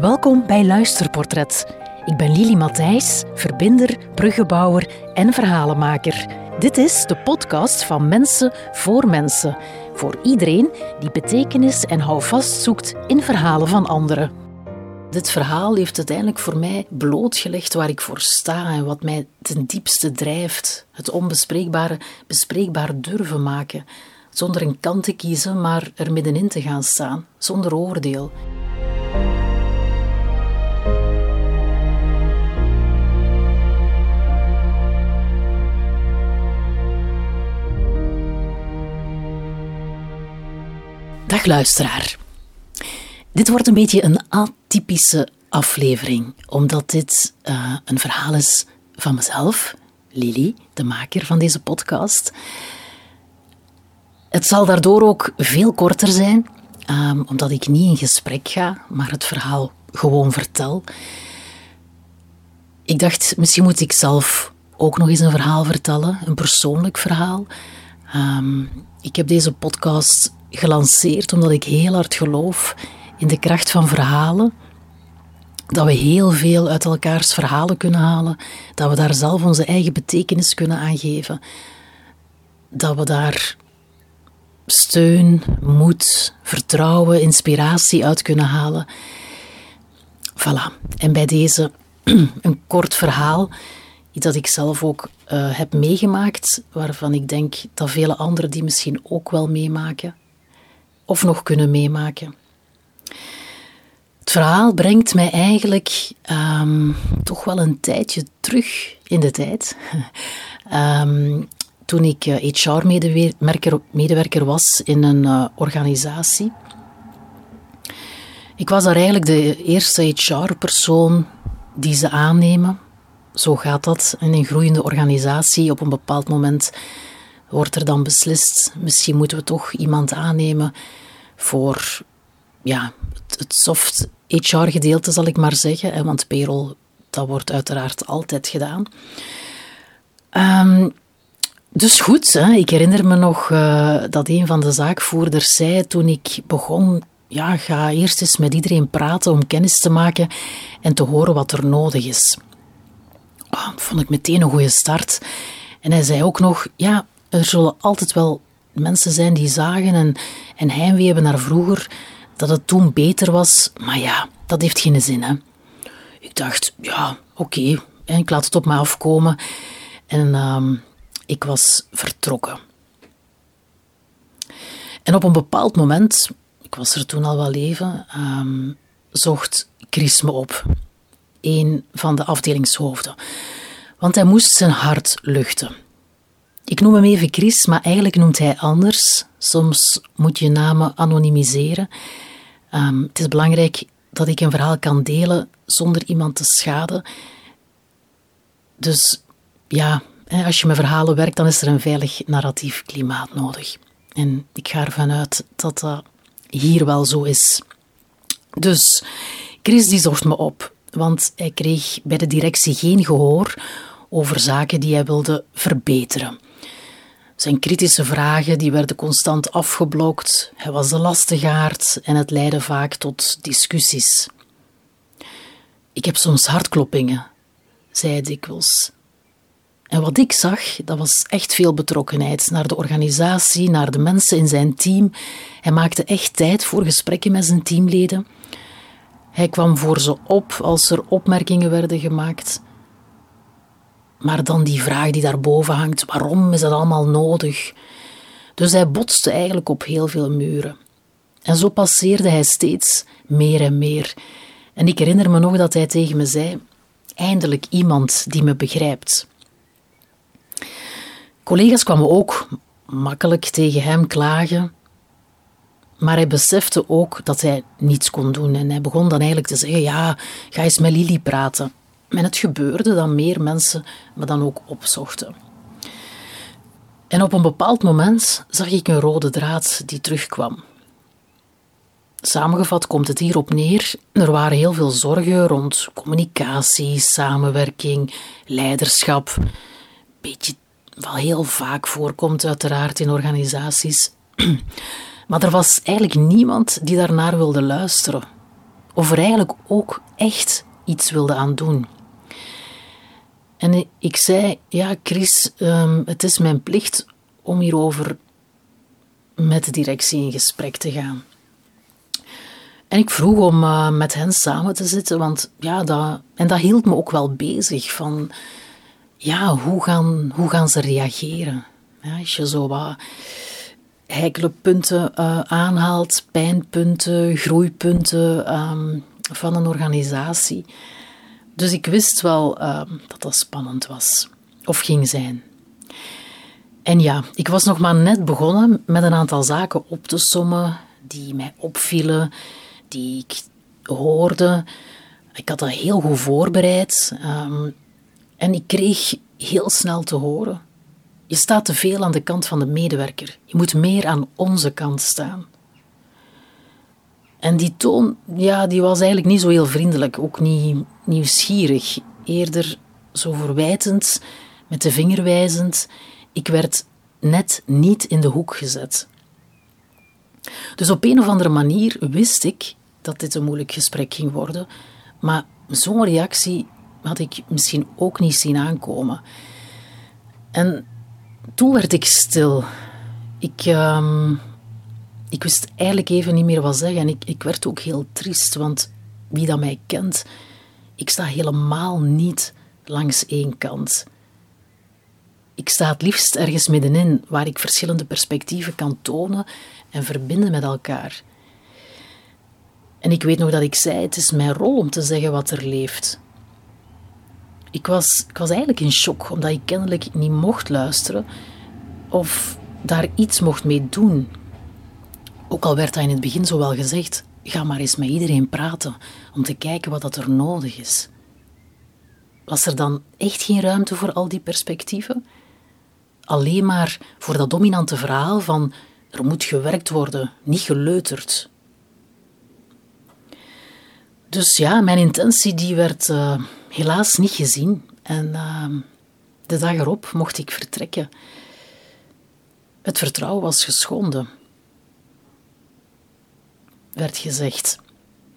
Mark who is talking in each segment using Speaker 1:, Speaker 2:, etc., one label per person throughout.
Speaker 1: Welkom bij Luisterportret. Ik ben Lili Matthijs, verbinder, bruggenbouwer en verhalenmaker. Dit is de podcast van Mensen voor Mensen. Voor iedereen die betekenis en houvast zoekt in verhalen van anderen. Dit verhaal heeft uiteindelijk voor mij blootgelegd waar ik voor sta en wat mij ten diepste drijft. Het onbespreekbare bespreekbaar durven maken. Zonder een kant te kiezen, maar er middenin te gaan staan, zonder oordeel. Dag luisteraar. Dit wordt een beetje een atypische aflevering, omdat dit uh, een verhaal is van mezelf, Lily, de maker van deze podcast. Het zal daardoor ook veel korter zijn, um, omdat ik niet in gesprek ga, maar het verhaal gewoon vertel. Ik dacht, misschien moet ik zelf ook nog eens een verhaal vertellen, een persoonlijk verhaal. Um, ik heb deze podcast gelanceerd omdat ik heel hard geloof in de kracht van verhalen. Dat we heel veel uit elkaars verhalen kunnen halen. Dat we daar zelf onze eigen betekenis kunnen aangeven. Dat we daar steun, moed, vertrouwen, inspiratie uit kunnen halen. Voilà. En bij deze een kort verhaal, iets dat ik zelf ook uh, heb meegemaakt, waarvan ik denk dat vele anderen die misschien ook wel meemaken of nog kunnen meemaken. Het verhaal brengt mij eigenlijk um, toch wel een tijdje terug in de tijd. um, toen ik HR-medewerker was in een uh, organisatie. Ik was daar eigenlijk de eerste HR-persoon die ze aannemen. Zo gaat dat in een groeiende organisatie. Op een bepaald moment wordt er dan beslist, misschien moeten we toch iemand aannemen voor ja, het soft HR-gedeelte, zal ik maar zeggen. Want payroll, dat wordt uiteraard altijd gedaan. Um, dus goed, hè, ik herinner me nog uh, dat een van de zaakvoerders zei toen ik begon ja, ga eerst eens met iedereen praten om kennis te maken en te horen wat er nodig is. Oh, dat vond ik meteen een goede start. En hij zei ook nog, ja, er zullen altijd wel mensen zijn die zagen en, en heimwee hebben naar vroeger, dat het toen beter was. Maar ja, dat heeft geen zin, hè. Ik dacht, ja, oké, ik laat het op mij afkomen. En uh, ik was vertrokken. En op een bepaald moment, ik was er toen al wel even, um, zocht Chris me op. Een van de afdelingshoofden. Want hij moest zijn hart luchten. Ik noem hem even Chris, maar eigenlijk noemt hij anders. Soms moet je namen anonimiseren. Um, het is belangrijk dat ik een verhaal kan delen zonder iemand te schaden. Dus ja, als je met verhalen werkt, dan is er een veilig narratief klimaat nodig. En ik ga ervan uit dat dat hier wel zo is. Dus Chris die zocht me op, want hij kreeg bij de directie geen gehoor over zaken die hij wilde verbeteren. Zijn kritische vragen die werden constant afgeblokt. Hij was de lastigaard en het leidde vaak tot discussies. Ik heb soms hartkloppingen, zei hij dikwijls. En wat ik zag, dat was echt veel betrokkenheid naar de organisatie, naar de mensen in zijn team. Hij maakte echt tijd voor gesprekken met zijn teamleden. Hij kwam voor ze op als er opmerkingen werden gemaakt. Maar dan die vraag die daarboven hangt: waarom is dat allemaal nodig? Dus hij botste eigenlijk op heel veel muren. En zo passeerde hij steeds meer en meer. En ik herinner me nog dat hij tegen me zei: Eindelijk iemand die me begrijpt. Collega's kwamen ook makkelijk tegen hem klagen, maar hij besefte ook dat hij niets kon doen. En hij begon dan eigenlijk te zeggen: Ja, ga eens met Lili praten. En het gebeurde dat meer mensen me dan ook opzochten. En op een bepaald moment zag ik een rode draad die terugkwam. Samengevat komt het hierop neer: er waren heel veel zorgen rond communicatie, samenwerking, leiderschap. Beetje wat heel vaak voorkomt, uiteraard in organisaties. Maar er was eigenlijk niemand die daarnaar wilde luisteren. of er eigenlijk ook echt iets wilde aan doen. En ik zei, ja Chris, um, het is mijn plicht om hierover met de directie in gesprek te gaan. En ik vroeg om uh, met hen samen te zitten, want ja, dat, en dat hield me ook wel bezig van, ja, hoe gaan, hoe gaan ze reageren? Ja, als je zo wat heikele punten uh, aanhaalt, pijnpunten, groeipunten um, van een organisatie. Dus ik wist wel uh, dat dat spannend was, of ging zijn. En ja, ik was nog maar net begonnen met een aantal zaken op te sommen die mij opvielen, die ik hoorde. Ik had dat heel goed voorbereid um, en ik kreeg heel snel te horen. Je staat te veel aan de kant van de medewerker. Je moet meer aan onze kant staan. En die toon, ja, die was eigenlijk niet zo heel vriendelijk, ook niet nieuwsgierig. Eerder zo verwijtend, met de vinger wijzend. Ik werd net niet in de hoek gezet. Dus op een of andere manier wist ik dat dit een moeilijk gesprek ging worden, maar zo'n reactie had ik misschien ook niet zien aankomen. En toen werd ik stil. Ik, um, ik wist eigenlijk even niet meer wat zeggen en ik, ik werd ook heel triest, want wie dat mij kent, ik sta helemaal niet langs één kant. Ik sta het liefst ergens middenin, waar ik verschillende perspectieven kan tonen en verbinden met elkaar. En ik weet nog dat ik zei: het is mijn rol om te zeggen wat er leeft. Ik was, ik was eigenlijk in shock, omdat ik kennelijk niet mocht luisteren of daar iets mocht mee doen. Ook al werd dat in het begin zo wel gezegd: ga maar eens met iedereen praten om te kijken wat dat er nodig is. Was er dan echt geen ruimte voor al die perspectieven? Alleen maar voor dat dominante verhaal van er moet gewerkt worden, niet geleuterd. Dus ja, mijn intentie die werd uh, helaas niet gezien. En uh, de dag erop mocht ik vertrekken. Het vertrouwen was geschonden, werd gezegd.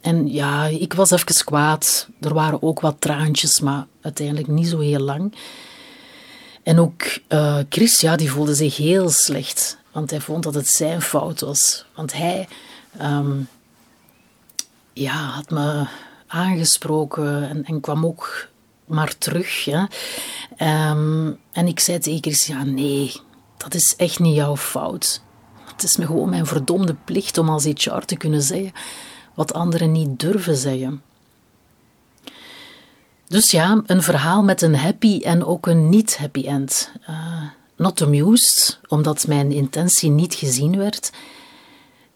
Speaker 1: En ja, ik was even kwaad. Er waren ook wat traantjes, maar uiteindelijk niet zo heel lang. En ook uh, Chris, ja, die voelde zich heel slecht. Want hij vond dat het zijn fout was. Want hij um, ja, had me aangesproken en, en kwam ook maar terug. Ja. Um, en ik zei tegen Chris, ja nee, dat is echt niet jouw fout. Het is me gewoon mijn verdomde plicht om als HR te kunnen zeggen wat anderen niet durven zeggen. Dus ja, een verhaal met een happy en ook een niet-happy end. Uh, not amused, omdat mijn intentie niet gezien werd.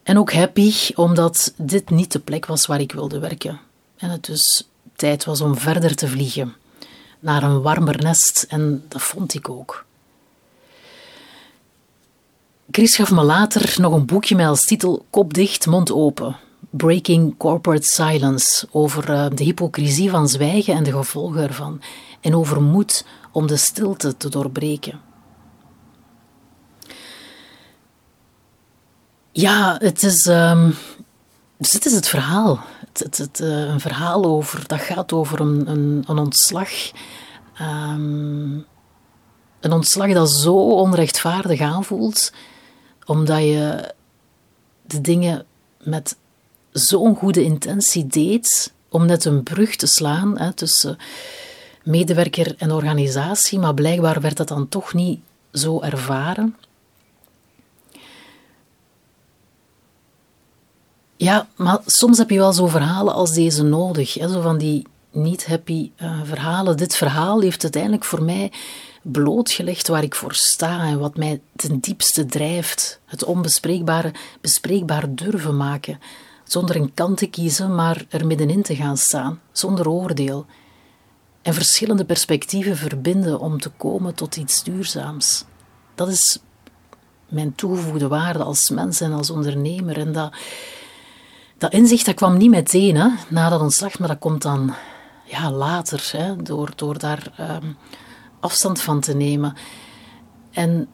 Speaker 1: En ook happy, omdat dit niet de plek was waar ik wilde werken. En het dus tijd was om verder te vliegen. Naar een warmer nest. En dat vond ik ook. Chris gaf me later nog een boekje met als titel Kop dicht, mond open. Breaking Corporate Silence. Over eh, de hypocrisie van zwijgen en de gevolgen ervan. En over moed om de stilte te doorbreken. Ja, het is, um, dus dit is het verhaal. Het, het, uh, een verhaal over, dat gaat over een, een, een ontslag. Um, een ontslag dat zo onrechtvaardig aanvoelt omdat je de dingen met zo'n goede intentie deed om net een brug te slaan hè, tussen medewerker en organisatie, maar blijkbaar werd dat dan toch niet zo ervaren. Ja, maar soms heb je wel zo verhalen als deze nodig. Hè? Zo van die niet happy uh, verhalen. Dit verhaal heeft uiteindelijk voor mij blootgelegd waar ik voor sta en wat mij ten diepste drijft. Het onbespreekbare bespreekbaar durven maken. Zonder een kant te kiezen, maar er middenin te gaan staan, zonder oordeel. En verschillende perspectieven verbinden om te komen tot iets duurzaams. Dat is mijn toegevoegde waarde als mens en als ondernemer. En dat, dat inzicht dat kwam niet meteen hè, na dat ontslag, maar dat komt dan ja, later, hè, door, door daar um, afstand van te nemen. En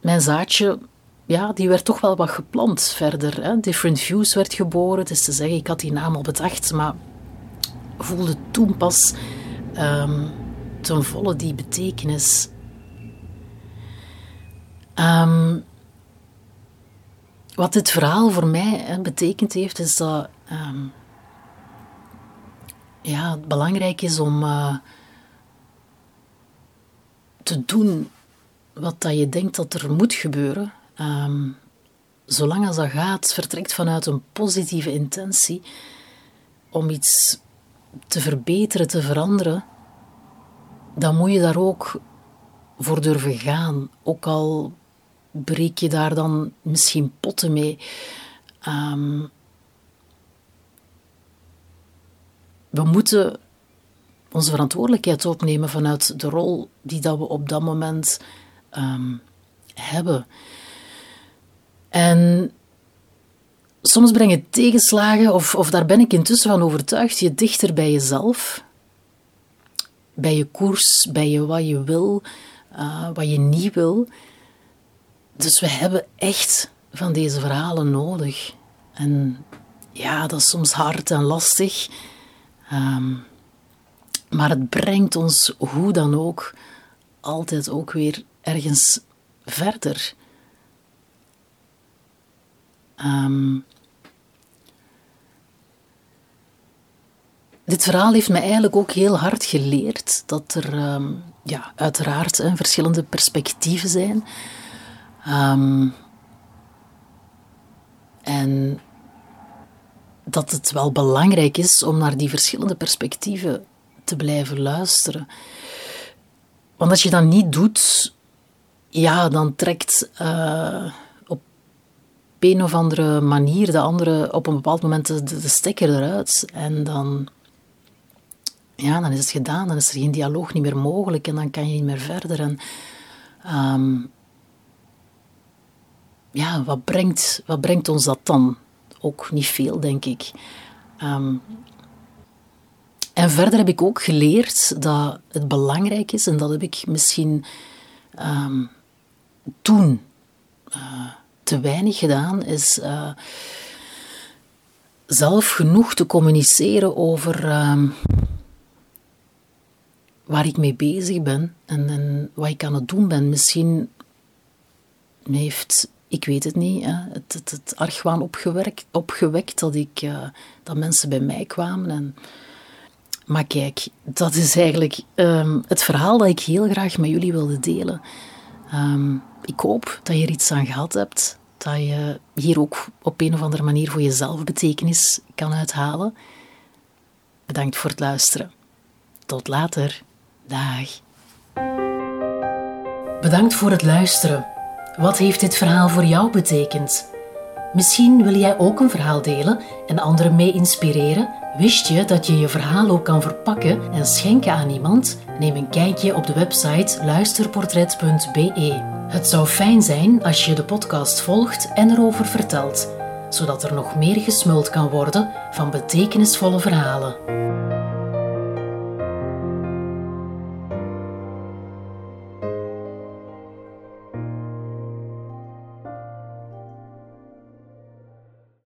Speaker 1: mijn zaadje ja, die werd toch wel wat geplant verder. Hè. Different Views werd geboren. Is te zeggen, ik had die naam al bedacht, maar voelde toen pas um, ten volle die betekenis. Um, wat dit verhaal voor mij hè, betekend heeft, is dat um, ja, het belangrijk is om uh, te doen wat dat je denkt dat er moet gebeuren. Um, zolang als dat gaat, vertrekt vanuit een positieve intentie om iets te verbeteren, te veranderen, dan moet je daar ook voor durven gaan. Ook al breek je daar dan misschien potten mee. Um, we moeten onze verantwoordelijkheid opnemen vanuit de rol die dat we op dat moment um, hebben. En soms brengen tegenslagen, of, of daar ben ik intussen van overtuigd, je dichter bij jezelf, bij je koers, bij je wat je wil, uh, wat je niet wil. Dus we hebben echt van deze verhalen nodig. En ja, dat is soms hard en lastig. Um, maar het brengt ons hoe dan ook altijd ook weer ergens verder. Um, dit verhaal heeft me eigenlijk ook heel hard geleerd dat er um, ja, uiteraard verschillende perspectieven zijn. Um, en dat het wel belangrijk is om naar die verschillende perspectieven te blijven luisteren. Want als je dat niet doet, ja, dan trekt uh, op een of andere manier de andere op een bepaald moment de, stekker eruit. En dan, ja, dan is het gedaan, dan is er geen dialoog niet meer mogelijk en dan kan je niet meer verder. En, um, ja, wat brengt, wat brengt ons dat dan? Ook niet veel, denk ik. Um, en verder heb ik ook geleerd dat het belangrijk is, en dat heb ik misschien um, toen uh, te weinig gedaan, is uh, zelf genoeg te communiceren over um, waar ik mee bezig ben en, en, wat ik aan het doen ben. Misschien heeft, ik weet het niet, hè, het, het, argwaan opgewekt, opgewekt dat, ik, uh, dat mensen bij mij kwamen en maar kijk, dat is eigenlijk um, het verhaal dat ik heel graag met jullie wilde delen. Um, ik hoop dat je er iets aan gehad hebt, dat je hier ook op een of andere manier voor jezelf betekenis kan uithalen. Bedankt voor het luisteren. Tot later. Dag. Bedankt voor het luisteren. Wat heeft dit verhaal voor jou betekend? Misschien wil jij ook een verhaal delen en anderen mee inspireren? Wist je dat je je verhaal ook kan verpakken en schenken aan iemand? Neem een kijkje op de website luisterportret.be. Het zou fijn zijn als je de podcast volgt en erover vertelt, zodat er nog meer gesmuld kan worden van betekenisvolle verhalen.